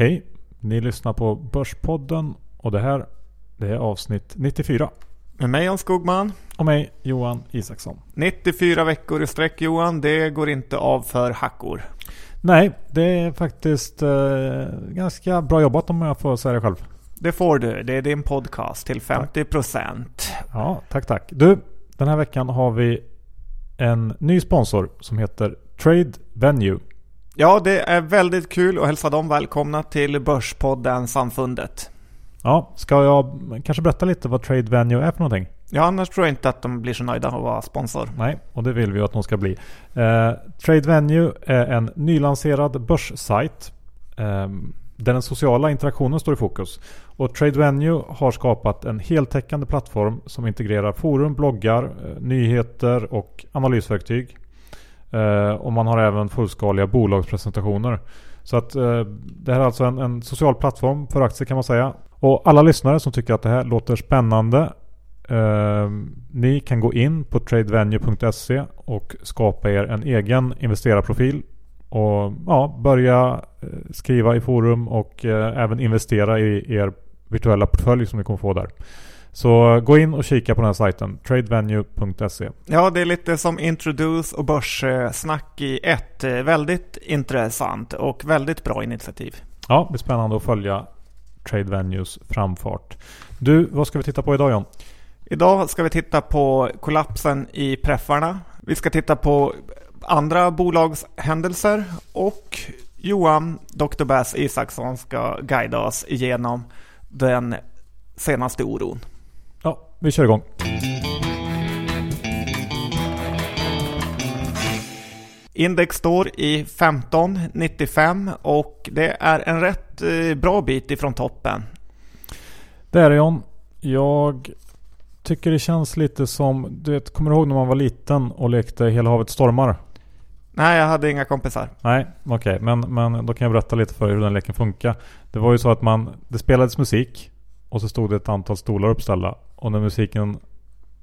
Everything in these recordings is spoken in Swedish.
Hej! Ni lyssnar på Börspodden och det här det är avsnitt 94. Med mig Jan Skogman. Och mig Johan Isaksson. 94 veckor i sträck Johan, det går inte av för hackor. Nej, det är faktiskt eh, ganska bra jobbat om jag får säga det själv. Det får du, det är din podcast till 50%. Ja, tack tack. Du, den här veckan har vi en ny sponsor som heter Trade Venue. Ja, det är väldigt kul att hälsa dem välkomna till Börspodden Samfundet. Ja, ska jag kanske berätta lite vad Trade Venue är för någonting? Ja, annars tror jag inte att de blir så nöjda att vara sponsor. Nej, och det vill vi att de ska bli. Eh, Trade Venue är en nylanserad börssajt eh, där den sociala interaktionen står i fokus. Och Trade Venue har skapat en heltäckande plattform som integrerar forum, bloggar, eh, nyheter och analysverktyg. Eh, och man har även fullskaliga bolagspresentationer. Så att eh, det här är alltså en, en social plattform för aktier kan man säga. Och alla lyssnare som tycker att det här låter spännande eh, ni kan gå in på tradevenue.se och skapa er en egen investerarprofil. Och ja, börja eh, skriva i forum och eh, även investera i er virtuella portfölj som ni kommer få där. Så gå in och kika på den här sajten, tradevenue.se. Ja, det är lite som Introduce och Börssnack i ett. Väldigt intressant och väldigt bra initiativ. Ja, det är spännande att följa Tradevenues framfart. Du, vad ska vi titta på idag John? Idag ska vi titta på kollapsen i preffarna. Vi ska titta på andra bolagshändelser och Johan, Dr. Bass Isaksson, ska guida oss igenom den senaste oron. Vi kör igång. Index står i 1595 och det är en rätt eh, bra bit ifrån toppen. Det är det John. Jag tycker det känns lite som, du vet, kommer du ihåg när man var liten och lekte Hela havet stormar? Nej, jag hade inga kompisar. Nej, okej. Okay. Men, men då kan jag berätta lite för er hur den leken funkar. Det var ju så att man, det spelades musik och så stod det ett antal stolar uppställda. Och när musiken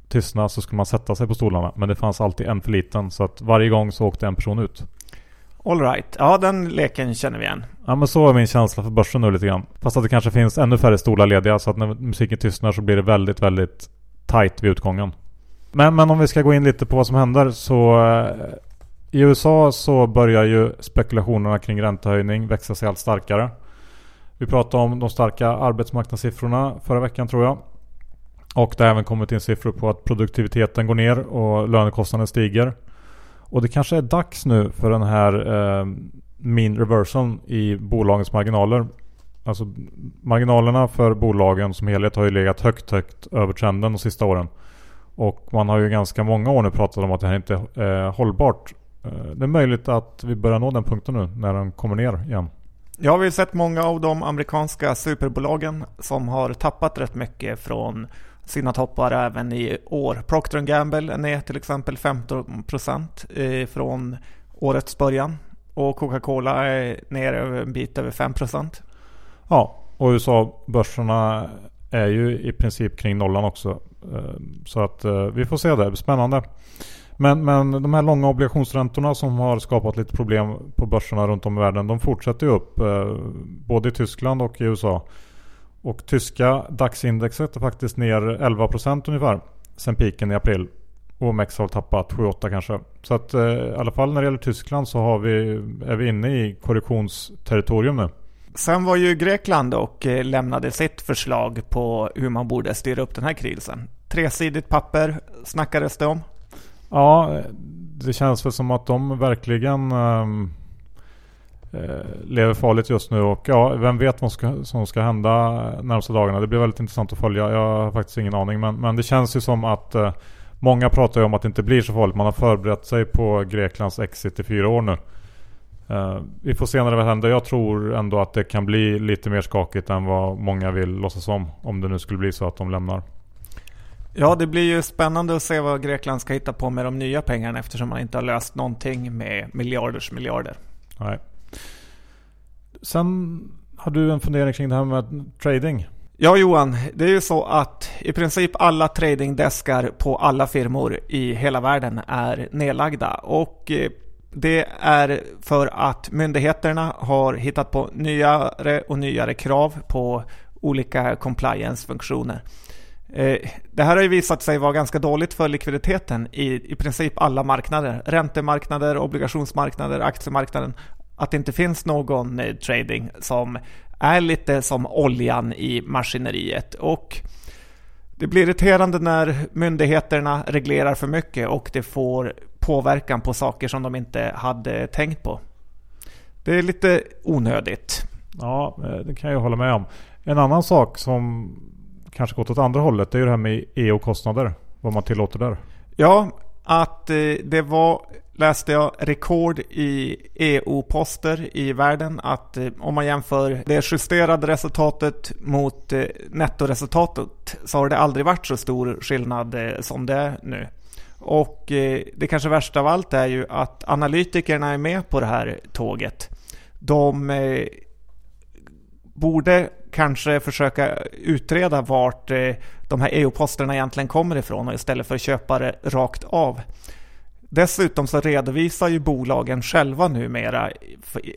tystnade så skulle man sätta sig på stolarna. Men det fanns alltid en för liten. Så att varje gång så åkte en person ut. Alright, ja den leken känner vi igen. Ja men så är min känsla för börsen nu lite grann. Fast att det kanske finns ännu färre stolar lediga. Så att när musiken tystnar så blir det väldigt, väldigt tight vid utgången. Men, men om vi ska gå in lite på vad som händer så eh, i USA så börjar ju spekulationerna kring räntehöjning växa sig allt starkare. Vi pratade om de starka arbetsmarknadssiffrorna förra veckan tror jag. Och det har även kommit in siffror på att produktiviteten går ner och lönekostnaden stiger. Och det kanske är dags nu för den här eh, mean reversal i bolagens marginaler. Alltså marginalerna för bolagen som helhet har ju legat högt, högt över trenden de sista åren. Och man har ju ganska många år nu pratat om att det här inte är hållbart. Eh, det är möjligt att vi börjar nå den punkten nu när den kommer ner igen. Jag har ju sett många av de amerikanska superbolagen som har tappat rätt mycket från sina toppar även i år. Procter Gamble är ner till exempel 15% eh, från årets början och Coca-Cola är ner en bit över 5%. Ja, och USA-börserna är ju i princip kring nollan också. Eh, så att eh, vi får se det. Spännande. Men, men de här långa obligationsräntorna som har skapat lite problem på börserna runt om i världen. De fortsätter ju upp både i Tyskland och i USA. Och tyska DAX-indexet är faktiskt ner 11% ungefär sen piken i april. OMX har tappat 7-8 kanske. Så att eh, i alla fall när det gäller Tyskland så har vi, är vi inne i korrektionsterritorium nu. Sen var ju Grekland och lämnade sitt förslag på hur man borde styra upp den här krisen. Tresidigt papper snackades det om. Ja, det känns väl som att de verkligen um, lever farligt just nu och ja, vem vet vad ska, som ska hända närmsta dagarna. Det blir väldigt intressant att följa. Jag har faktiskt ingen aning men, men det känns ju som att uh, många pratar ju om att det inte blir så farligt. Man har förberett sig på Greklands exit i fyra år nu. Uh, vi får se när det väl händer. Jag tror ändå att det kan bli lite mer skakigt än vad många vill låtsas om. Om det nu skulle bli så att de lämnar. Ja, det blir ju spännande att se vad Grekland ska hitta på med de nya pengarna eftersom man inte har löst någonting med miljarders miljarder. Nej. Sen har du en fundering kring det här med trading. Ja Johan, det är ju så att i princip alla tradingdeskar på alla firmor i hela världen är nedlagda och eh, det är för att myndigheterna har hittat på nyare och nyare krav på olika compliance-funktioner. Eh, det här har ju visat sig vara ganska dåligt för likviditeten i i princip alla marknader. Räntemarknader, obligationsmarknader, aktiemarknaden. Att det inte finns någon eh, trading som är lite som oljan i maskineriet. Och det blir irriterande när myndigheterna reglerar för mycket och det får påverkan på saker som de inte hade tänkt på. Det är lite onödigt. Ja, eh, det kan jag hålla med om. En annan sak som kanske gått åt andra hållet det är ju det här med EO-kostnader. Vad man tillåter där. Ja, att eh, det var, läste jag, rekord i EU-poster i världen. Att eh, om man jämför det justerade resultatet mot eh, nettoresultatet så har det aldrig varit så stor skillnad eh, som det är nu. Och det kanske värsta av allt är ju att analytikerna är med på det här tåget. De borde kanske försöka utreda vart de här EU-posterna egentligen kommer ifrån och istället för att köpa det rakt av. Dessutom så redovisar ju bolagen själva numera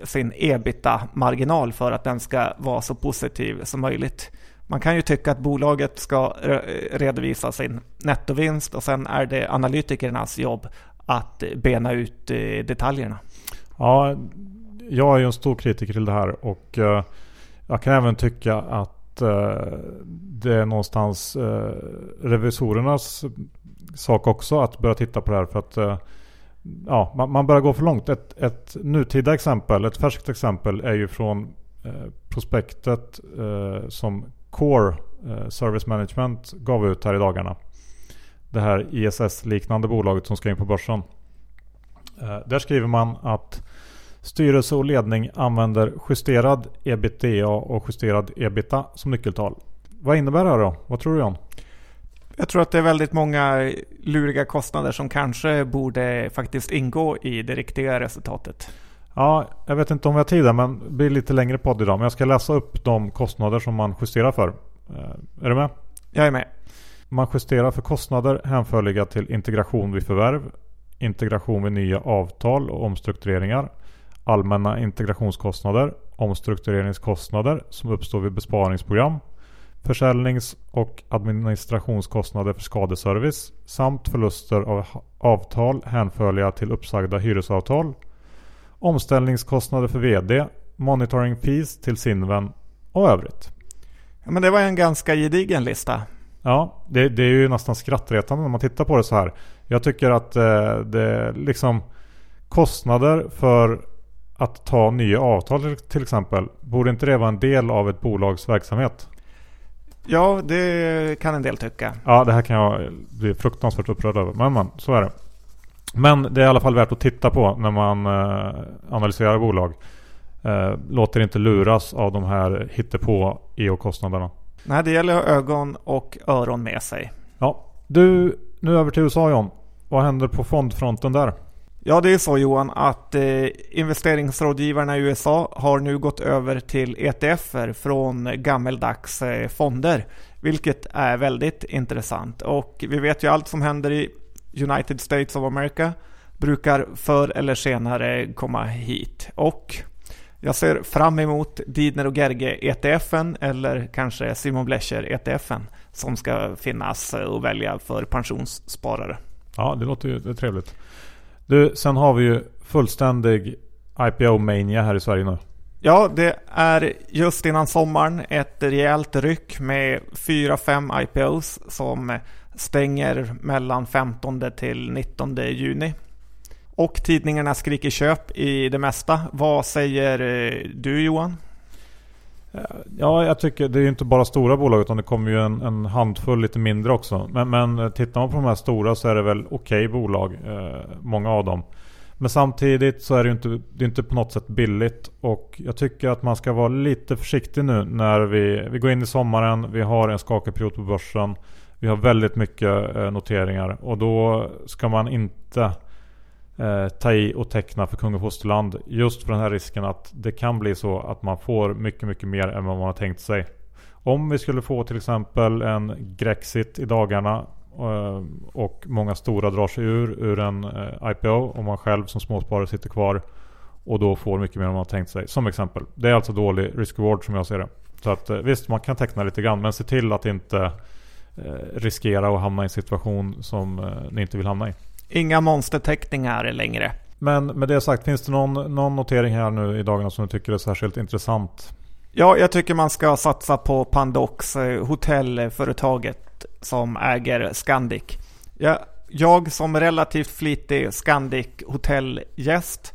sin ebita-marginal för att den ska vara så positiv som möjligt. Man kan ju tycka att bolaget ska redovisa sin nettovinst och sen är det analytikernas jobb att bena ut eh, detaljerna. Ja, jag är ju en stor kritiker till det här och eh, jag kan även tycka att eh, det är någonstans eh, revisorernas sak också att börja titta på det här. För att eh, ja, man, man börjar gå för långt. Ett, ett nutida exempel, ett färskt exempel är ju från eh, prospektet eh, som Core eh, Service Management gav ut här i dagarna. Det här ISS-liknande bolaget som ska in på börsen. Eh, där skriver man att Styrelse och ledning använder justerad ebitda och justerad ebita som nyckeltal. Vad innebär det här då? Vad tror du Jan? Jag tror att det är väldigt många luriga kostnader som kanske borde faktiskt ingå i det riktiga resultatet. Ja, jag vet inte om vi har tid där, men det blir lite längre podd idag. Men jag ska läsa upp de kostnader som man justerar för. Eh, är du med? Jag är med. Man justerar för kostnader hänförliga till integration vid förvärv, integration vid nya avtal och omstruktureringar, allmänna integrationskostnader, omstruktureringskostnader som uppstår vid besparingsprogram, försäljnings och administrationskostnader för skadeservice samt förluster av avtal hänförliga till uppsagda hyresavtal, omställningskostnader för VD, monitoring fees till Sinven och övrigt. Ja, men det var en ganska gedigen lista. Ja, det, det är ju nästan skrattretande när man tittar på det så här. Jag tycker att eh, det liksom kostnader för att ta nya avtal till exempel. Borde inte det vara en del av ett bolags verksamhet? Ja, det kan en del tycka. Ja, det här kan jag bli fruktansvärt upprörd över. Men, men så är det. Men det är i alla fall värt att titta på när man eh, analyserar bolag. Eh, låter inte luras av de här hittepå EO-kostnaderna. Nej, det gäller att ha ögon och öron med sig. Ja, du, nu över till USA John. Vad händer på fondfronten där? Ja, det är så Johan att eh, investeringsrådgivarna i USA har nu gått över till ETFer från gammeldags eh, fonder, vilket är väldigt intressant. Och vi vet ju allt som händer i United States of America brukar förr eller senare komma hit. Och jag ser fram emot Didner och Gerge ETFen eller kanske Simon Blecher ETFen som ska finnas eh, och välja för pensionssparare. Ja, det låter ju trevligt. Du, sen har vi ju fullständig IPO-mania här i Sverige nu. Ja, det är just innan sommaren ett rejält ryck med 4-5 IPOs som stänger mellan 15 till 19 juni. Och tidningarna skriker köp i det mesta. Vad säger eh, du Johan? Ja, jag tycker det är ju inte bara stora bolag utan det kommer ju en, en handfull lite mindre också. Men, men eh, tittar man på de här stora så är det väl okej okay bolag, eh, många av dem. Men samtidigt så är det ju inte, det är inte på något sätt billigt och jag tycker att man ska vara lite försiktig nu när vi, vi går in i sommaren, vi har en skakig period på börsen. Vi har väldigt mycket eh, noteringar och då ska man inte eh, ta i och teckna för kung och fosterland. Just för den här risken att det kan bli så att man får mycket, mycket mer än vad man har tänkt sig. Om vi skulle få till exempel en Grexit i dagarna Eh, och många stora drar sig ur, ur en eh, IPO och man själv som småsparare sitter kvar och då får mycket mer än man har tänkt sig. Som exempel. Det är alltså dålig risk-reward som jag ser det. Så att eh, visst, man kan teckna lite grann men se till att inte eh, riskera att hamna i en situation som eh, ni inte vill hamna i. Inga monsterteckningar längre. Men med det sagt, finns det någon, någon notering här nu i dagarna som du tycker är särskilt intressant? Ja, jag tycker man ska satsa på Pandox, eh, hotellföretaget som äger Scandic. Jag, jag som relativt flitig Scandic hotellgäst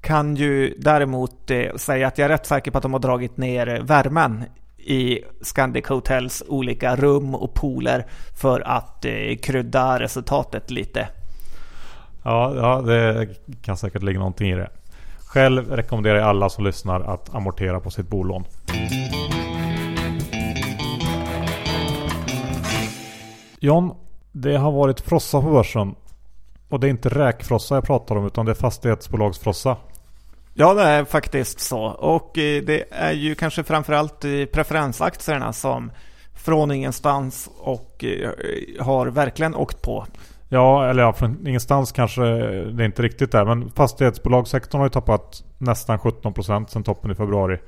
kan ju däremot eh, säga att jag är rätt säker på att de har dragit ner värmen i Scandic Hotels olika rum och pooler för att eh, krydda resultatet lite. Ja, ja, det kan säkert ligga någonting i det. Själv rekommenderar jag alla som lyssnar att amortera på sitt bolån. John, det har varit frossa på börsen. Och det är inte räkfrossa jag pratar om utan det är fastighetsbolagsfrossa. Ja, det är faktiskt så. Och eh, det är ju kanske framförallt preferensaktierna som från ingenstans och eh, har verkligen åkt på. Ja, eller ja, från ingenstans kanske det är inte riktigt där. Men fastighetsbolagssektorn har ju tappat nästan 17% sedan toppen i februari.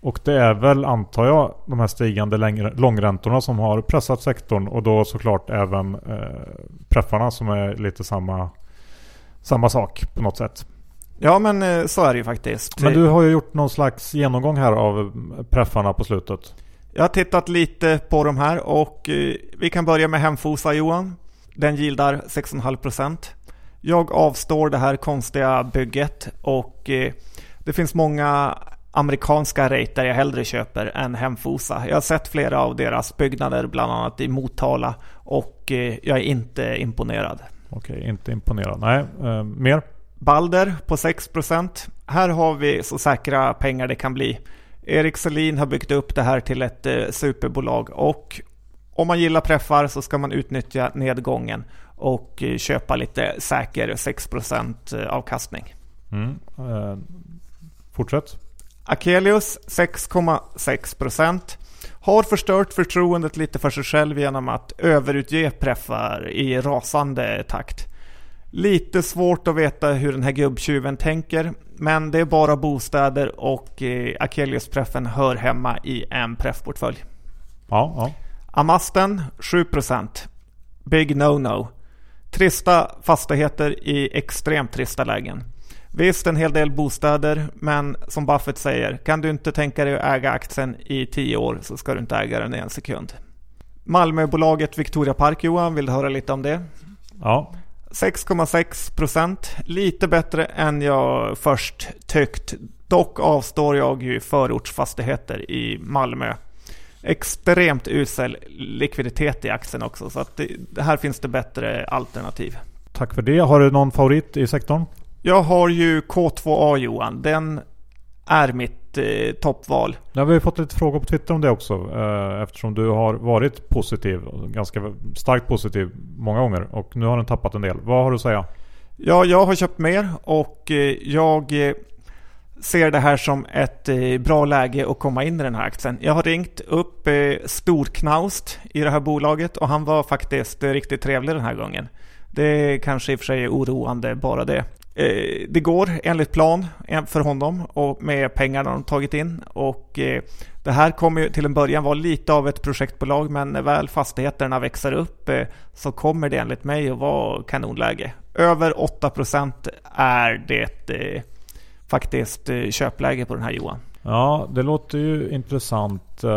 Och det är väl, antar jag, de här stigande långräntorna som har pressat sektorn. Och då såklart även eh, preffarna som är lite samma, samma sak på något sätt. Ja men eh, så är det ju faktiskt. Men du har ju gjort någon slags genomgång här av preffarna på slutet. Jag har tittat lite på de här och eh, vi kan börja med Hemfosa Johan. Den gildar 6,5%. Jag avstår det här konstiga bygget och eh, det finns många amerikanska rater jag hellre köper än Hemfosa. Jag har sett flera av deras byggnader, bland annat i Motala och eh, jag är inte imponerad. Okej, inte imponerad. Nej, eh, mer? Balder på 6%. Här har vi så säkra pengar det kan bli. Erik Selin har byggt upp det här till ett eh, superbolag och om man gillar preffar så ska man utnyttja nedgången och eh, köpa lite säker 6% eh, avkastning. Mm. Eh, fortsätt. Akelius 6,6% har förstört förtroendet lite för sig själv genom att överutge preffar i rasande takt. Lite svårt att veta hur den här gubbtjuven tänker, men det är bara bostäder och Akelius-preffen hör hemma i en preffportfölj. Ja, ja. Amasten 7%. Big no-no. Trista fastigheter i extremt trista lägen. Visst en hel del bostäder, men som Buffett säger, kan du inte tänka dig att äga aktien i tio år så ska du inte äga den i en sekund. Malmöbolaget Victoria Park Johan, vill du höra lite om det? Ja. 6,6% Lite bättre än jag först tyckt. Dock avstår jag ju förortsfastigheter i Malmö extremt usel likviditet i aktien också. Så att det, här finns det bättre alternativ. Tack för det. Har du någon favorit i sektorn? Jag har ju K2A Johan. Den är mitt eh, toppval. Ja, vi har fått lite frågor på Twitter om det också. Eh, eftersom du har varit positiv, ganska starkt positiv många gånger. Och nu har den tappat en del. Vad har du att säga? Ja, jag har köpt mer och eh, jag eh, ser det här som ett eh, bra läge att komma in i den här aktien. Jag har ringt upp eh, Storknaust i det här bolaget och han var faktiskt eh, riktigt trevlig den här gången. Det kanske i och för sig är oroande bara det. Det går enligt plan för honom och med pengarna de tagit in och det här kommer ju till en början vara lite av ett projektbolag men när väl fastigheterna växer upp så kommer det enligt mig att vara kanonläge. Över 8% är det faktiskt eh, köpläge på den här Johan. Ja, det låter ju intressant. Eh,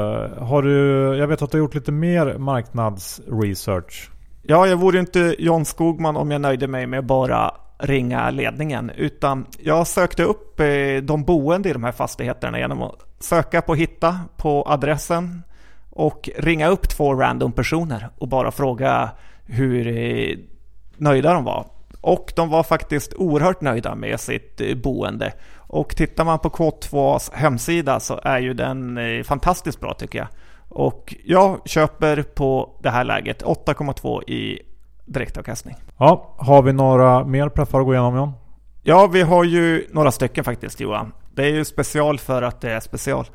har du, jag vet att du har gjort lite mer marknadsresearch. Ja, jag vore inte John Skogman om jag nöjde mig med bara ringa ledningen. Utan jag sökte upp eh, de boende i de här fastigheterna genom att söka på hitta på adressen och ringa upp två random personer och bara fråga hur nöjda de var. Och de var faktiskt oerhört nöjda med sitt eh, boende. Och tittar man på K2s hemsida så är ju den eh, fantastiskt bra tycker jag. Och jag köper på det här läget 8,2 i direktavkastning. Ja, har vi några mer preffar att gå igenom John? Ja, vi har ju några stycken faktiskt Johan. Det är ju special för att det är special.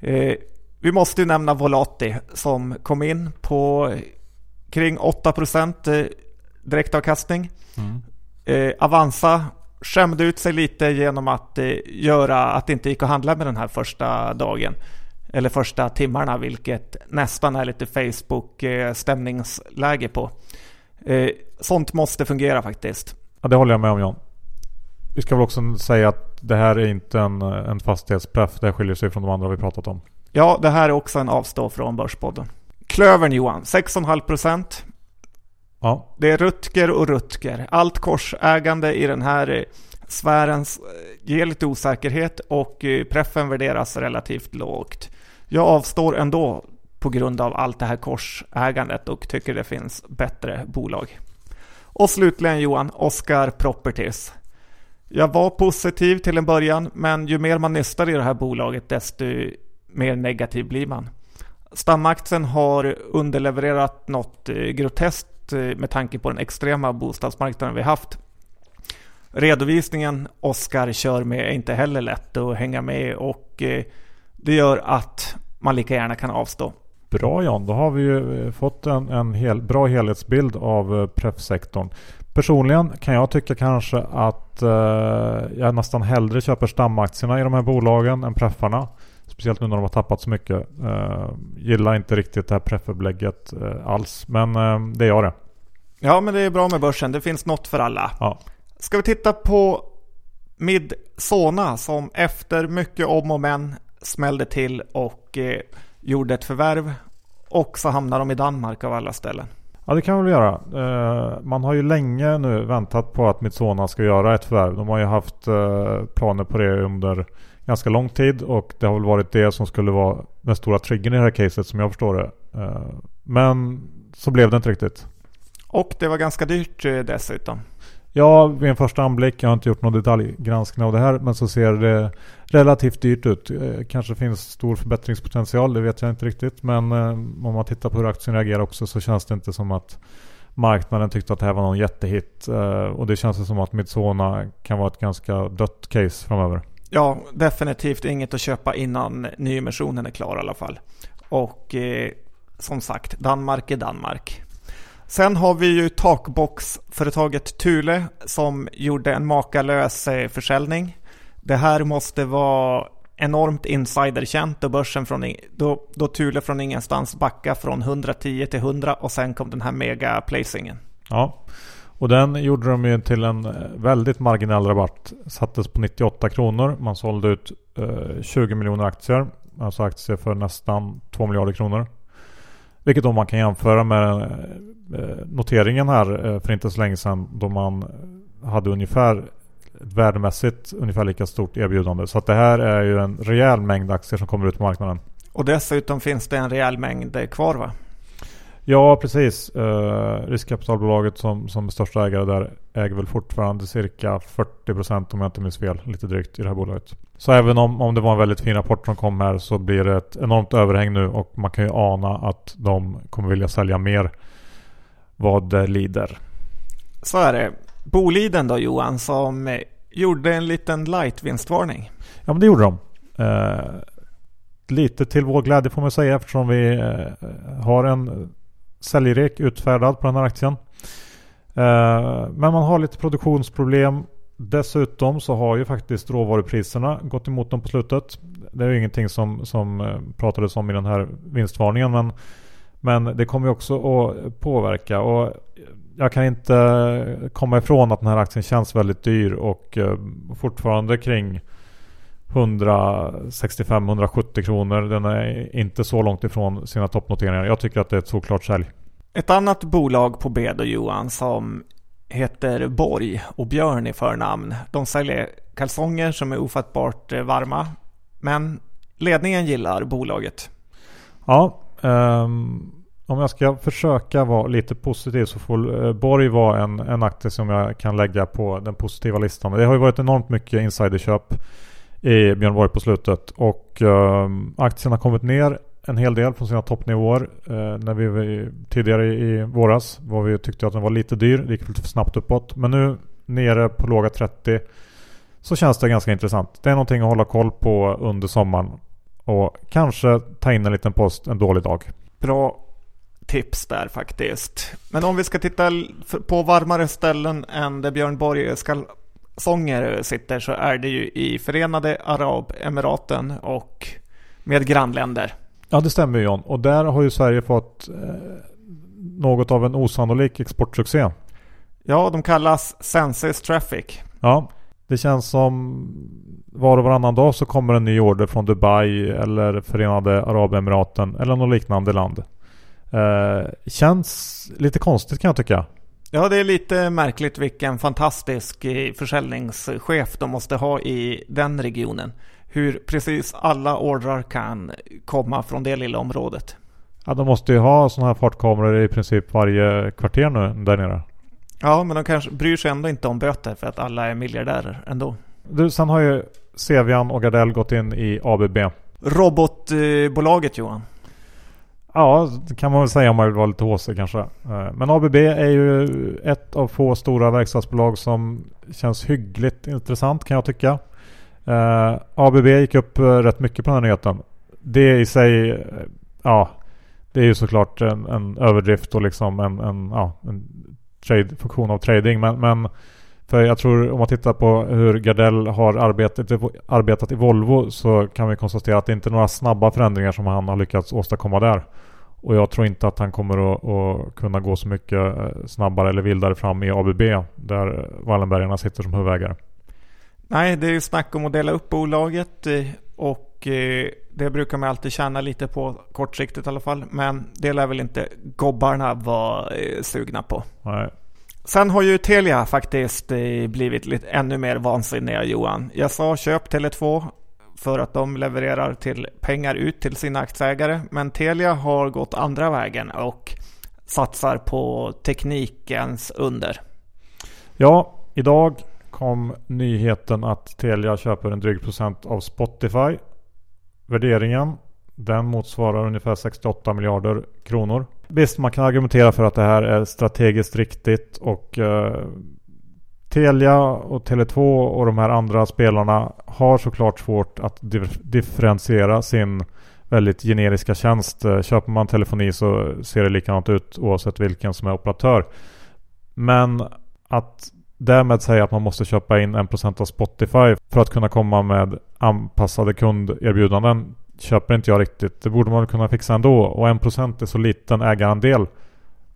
Eh, vi måste ju nämna Volati som kom in på kring 8 eh, direktavkastning. Mm. Eh, Avanza skämde ut sig lite genom att eh, göra att det inte gick att handla med den här första dagen. Eller första timmarna, vilket nästan är lite Facebook eh, på. Eh, sånt måste fungera faktiskt. Ja, det håller jag med om John. Vi ska väl också säga att det här är inte en, en fastighetspreff. Det skiljer sig från de andra vi pratat om. Ja, det här är också en avstå från Börspodden. Klövern Johan, 6,5 procent. Ja. Det är Rutger och Rutger. Allt korsägande i den här eh, sfären eh, ger lite osäkerhet och eh, preffen värderas relativt lågt. Jag avstår ändå på grund av allt det här korsägandet och tycker det finns bättre bolag. Och slutligen Johan, Oscar Properties. Jag var positiv till en början, men ju mer man nystar i det här bolaget, desto mer negativ blir man. Stamaktien har underlevererat något eh, groteskt eh, med tanke på den extrema bostadsmarknaden vi haft. Redovisningen Oskar kör med är inte heller lätt att hänga med och eh, det gör att man lika gärna kan avstå. Bra Jan, då har vi ju fått en, en hel, bra helhetsbild av preffsektorn. Personligen kan jag tycka kanske att eh, jag nästan hellre köper stamaktierna i de här bolagen än preffarna. Speciellt nu när de har tappat så mycket. Uh, gillar inte riktigt det här prefferbelägget uh, alls. Men uh, det gör det. Ja, men det är bra med börsen. Det finns något för alla. Ja. Ska vi titta på Midsona som efter mycket om och men smällde till och eh, gjorde ett förvärv. Och så hamnar de i Danmark av alla ställen. Ja det kan vi väl göra. Eh, man har ju länge nu väntat på att Midsona ska göra ett förvärv. De har ju haft eh, planer på det under ganska lång tid och det har väl varit det som skulle vara den stora triggern i det här caset som jag förstår det. Eh, men så blev det inte riktigt. Och det var ganska dyrt eh, dessutom. Ja, vid en första anblick. Jag har inte gjort någon detaljgranskning av det här. Men så ser det relativt dyrt ut. Eh, kanske finns stor förbättringspotential. Det vet jag inte riktigt. Men om man tittar på hur aktien reagerar också så känns det inte som att marknaden tyckte att det här var någon jättehit. Och det känns som att Midsona kan vara ett ganska dött case framöver. Ja, definitivt inget att köpa innan nyemissionen är klar i alla fall. Och eh, som sagt, Danmark är Danmark. Sen har vi ju takboxföretaget Thule som gjorde en makalös eh, försäljning. Det här måste vara enormt insiderkänt då börsen från, då, då Thule från ingenstans backade från 110 till 100 och sen kom den här mega placingen. Ja, och den gjorde de ju till en eh, väldigt marginell rabatt. Sattes på 98 kronor. Man sålde ut eh, 20 miljoner aktier. Alltså aktier för nästan 2 miljarder kronor. Vilket då man kan jämföra med eh, eh, noteringen här eh, för inte så länge sedan. Då man hade ungefär värdemässigt ungefär lika stort erbjudande. Så att det här är ju en rejäl mängd aktier som kommer ut på marknaden. Och dessutom finns det en rejäl mängd kvar va? Ja, precis. Uh, riskkapitalbolaget som, som största ägare där äger väl fortfarande cirka 40% om jag inte minns fel, lite drygt i det här bolaget. Så även om, om det var en väldigt fin rapport som kom här så blir det ett enormt överhäng nu och man kan ju ana att de kommer vilja sälja mer vad det lider. Så är det. Boliden då Johan som gjorde en liten light-vinstvarning. Ja men det gjorde de. Uh, lite till vår glädje får man säga eftersom vi uh, har en säljrek utfärdad på den här aktien. Eh, men man har lite produktionsproblem. Dessutom så har ju faktiskt råvarupriserna gått emot dem på slutet. Det är ju ingenting som, som eh, pratades om i den här vinstvarningen men, men det kommer ju också att påverka. Och jag kan inte komma ifrån att den här aktien känns väldigt dyr och eh, fortfarande kring 165-170 kronor. Den är inte så långt ifrån sina toppnoteringar. Jag tycker att det är ett såklart sälj. Ett annat bolag på B Johan som heter Borg och Björn i förnamn. De säljer kalsonger som är ofattbart eh, varma. Men ledningen gillar bolaget. Ja, um, om jag ska försöka vara lite positiv så får uh, Borg vara en, en aktie som jag kan lägga på den positiva listan. Det har ju varit enormt mycket insiderköp i Björn Borg på slutet. Och eh, aktien har kommit ner en hel del från sina toppnivåer. Eh, när vi tidigare i våras var vi tyckte att den var lite dyr. Det gick lite för snabbt uppåt. Men nu nere på låga 30 så känns det ganska intressant. Det är någonting att hålla koll på under sommaren. Och kanske ta in en liten post en dålig dag. Bra tips där faktiskt. Men om vi ska titta på varmare ställen än där Björn Borg ska sånger sitter så är det ju i Förenade Arabemiraten och med grannländer. Ja, det stämmer John. Och där har ju Sverige fått eh, något av en osannolik exportsuccé. Ja, de kallas Senses Traffic. Ja, det känns som var och varannan dag så kommer en ny order från Dubai eller Förenade Arabemiraten eller något liknande land. Eh, känns lite konstigt kan jag tycka. Ja, det är lite märkligt vilken fantastisk eh, försäljningschef de måste ha i den regionen. Hur precis alla ordrar kan komma från det lilla området. Ja, de måste ju ha sådana här fartkameror i princip varje kvarter nu där nere. Ja, men de kanske bryr sig ändå inte om böter för att alla är miljardärer ändå. Du, sen har ju Sevian och Gardell gått in i ABB. Robotbolaget Johan. Ja, det kan man väl säga om man vill vara lite håsig kanske. Eh, men ABB är ju ett av få stora verkstadsbolag som känns hyggligt intressant kan jag tycka. Eh, ABB gick upp eh, rätt mycket på den här nyheten. Det i sig, ja, det är ju såklart en, en överdrift och liksom en, en, ja, en trade, funktion av trading. Men, men för jag tror om man tittar på hur Gardell har arbetat, arbetat i Volvo så kan vi konstatera att det inte är några snabba förändringar som han har lyckats åstadkomma där. Och jag tror inte att han kommer att, att kunna gå så mycket snabbare eller vildare fram i ABB där Wallenbergarna sitter som huvudägare. Nej, det är ju snack om att dela upp bolaget eh, och eh, det brukar man alltid tjäna lite på kortsiktigt i alla fall. Men det lär väl inte gobbarna vara eh, sugna på. Nej. Sen har ju Telia faktiskt blivit lite ännu mer vansinniga Johan. Jag sa köp Tele2 för att de levererar till pengar ut till sina aktieägare. Men Telia har gått andra vägen och satsar på teknikens under. Ja, idag kom nyheten att Telia köper en dryg procent av Spotify. Värderingen den motsvarar ungefär 68 miljarder kronor. Visst, man kan argumentera för att det här är strategiskt riktigt och eh, Telia och Tele2 och de här andra spelarna har såklart svårt att differentiera sin väldigt generiska tjänst. Eh, köper man telefoni så ser det likadant ut oavsett vilken som är operatör. Men att därmed säga att man måste köpa in 1% av Spotify för att kunna komma med anpassade kunderbjudanden köper inte jag riktigt. Det borde man kunna fixa ändå. Och 1% är så liten ägarandel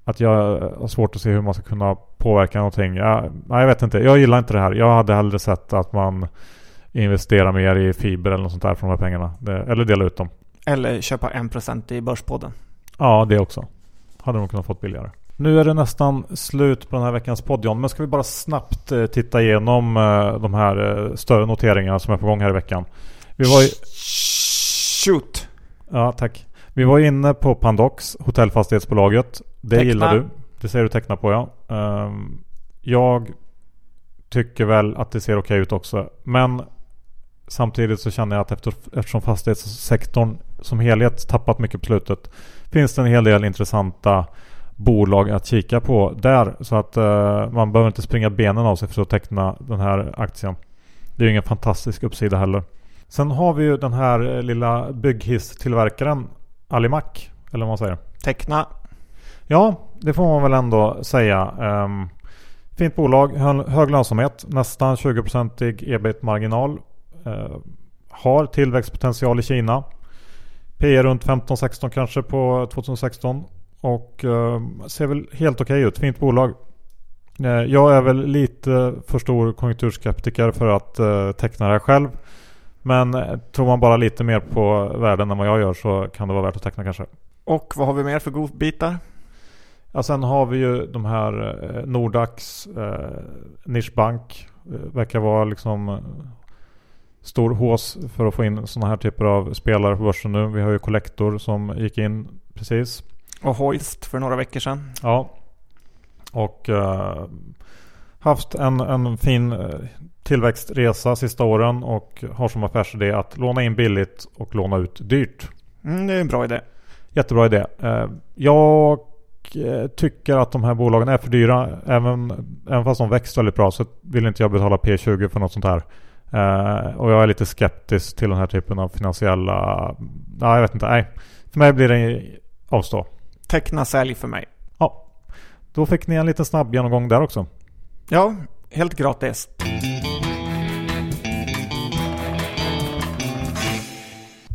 att jag har svårt att se hur man ska kunna påverka någonting. Jag, jag vet inte. Jag gillar inte det här. Jag hade hellre sett att man investerar mer i fiber eller något sånt där för de här pengarna. Det, eller dela ut dem. Eller köpa 1% i Börspodden. Ja, det också. Hade de kunnat fått billigare. Nu är det nästan slut på den här veckans podd John. Men ska vi bara snabbt eh, titta igenom eh, de här eh, större noteringarna som är på gång här i veckan. Vi var ju... Shoot! Ja, tack. Vi var inne på Pandox, hotellfastighetsbolaget. Det teckna. gillar du. Det säger du teckna på ja. Um, jag tycker väl att det ser okej ut också. Men samtidigt så känner jag att efter, eftersom fastighetssektorn som helhet tappat mycket på slutet finns det en hel del intressanta bolag att kika på där. Så att uh, man behöver inte springa benen av sig för att teckna den här aktien. Det är ju ingen fantastisk uppsida heller. Sen har vi ju den här eh, lilla bygghisstillverkaren Alimac. Eller vad man säger. Teckna. Ja, det får man väl ändå säga. Um, fint bolag, hög lönsamhet, nästan 20% ebit-marginal. Uh, har tillväxtpotential i Kina. P runt 15-16 kanske på 2016. Och uh, ser väl helt okej okay ut. Fint bolag. Uh, jag är väl lite för stor konjunkturskeptiker för att uh, teckna det här själv. Men eh, tror man bara lite mer på värden än vad jag gör så kan det vara värt att teckna kanske. Och vad har vi mer för godbitar? Ja, sen har vi ju de här eh, Nordax, eh, Nischbank. Eh, verkar vara liksom stor hås för att få in sådana här typer av spelare på börsen nu. Vi har ju Collector som gick in precis. Och Hoist för några veckor sedan. Ja. Och eh, haft en, en fin eh, tillväxtresa sista åren och har som affärsidé att låna in billigt och låna ut dyrt. Mm, det är en bra idé. Jättebra idé. Eh, jag eh, tycker att de här bolagen är för dyra. Även, även fast de växt väldigt bra så vill inte jag betala P20 för något sånt här. Och jag är lite skeptisk till den här typen av finansiella... Nej, jag vet inte. Nej. För mig blir det avstå. teckna sälj för mig. Ja, då fick ni en liten snabb genomgång där också. Ja, helt gratis.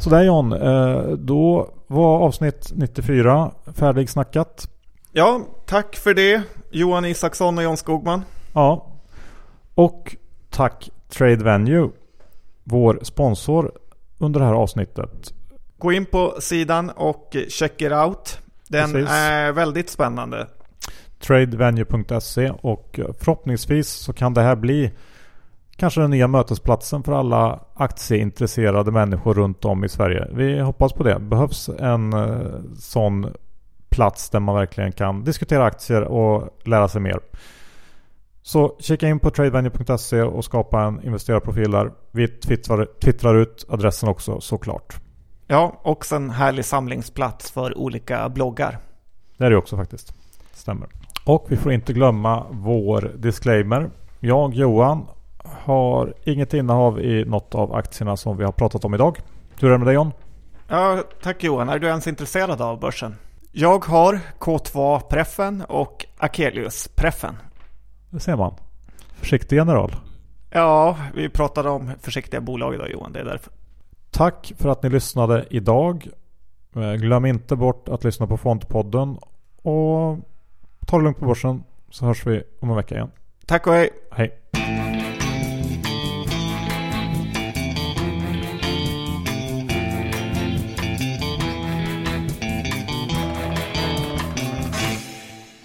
Sådär John, eh, då var avsnitt 94 färdigsnackat. Ja, tack för det Johan Isaksson och John Skogman. Ja, och tack Trade Venue, vår sponsor under det här avsnittet. Gå in på sidan och check it out. Den Precis. är väldigt spännande. Tradevenue.se och förhoppningsvis så kan det här bli kanske den nya mötesplatsen för alla aktieintresserade människor runt om i Sverige. Vi hoppas på det. Behövs en eh, sån plats där man verkligen kan diskutera aktier och lära sig mer. Så kika in på tradevenue.se och skapa en investerarprofil där. Vi twittrar, twittrar ut adressen också såklart. Ja, också en härlig samlingsplats för olika bloggar. Det är det också faktiskt. Stämmer. Och vi får inte glömma vår disclaimer. Jag, Johan, har inget innehav i något av aktierna som vi har pratat om idag. Hur är det med dig John? Ja, tack Johan. Är du ens intresserad av börsen? Jag har K2-preffen och Akelius-preffen. Det ser man. Försiktig general. Ja, vi pratade om försiktiga bolag idag Johan. Det är därför. Tack för att ni lyssnade idag. Glöm inte bort att lyssna på Fondpodden. Och Ta det lugnt på börsen så hörs vi om en vecka igen. Tack och hej! Hej!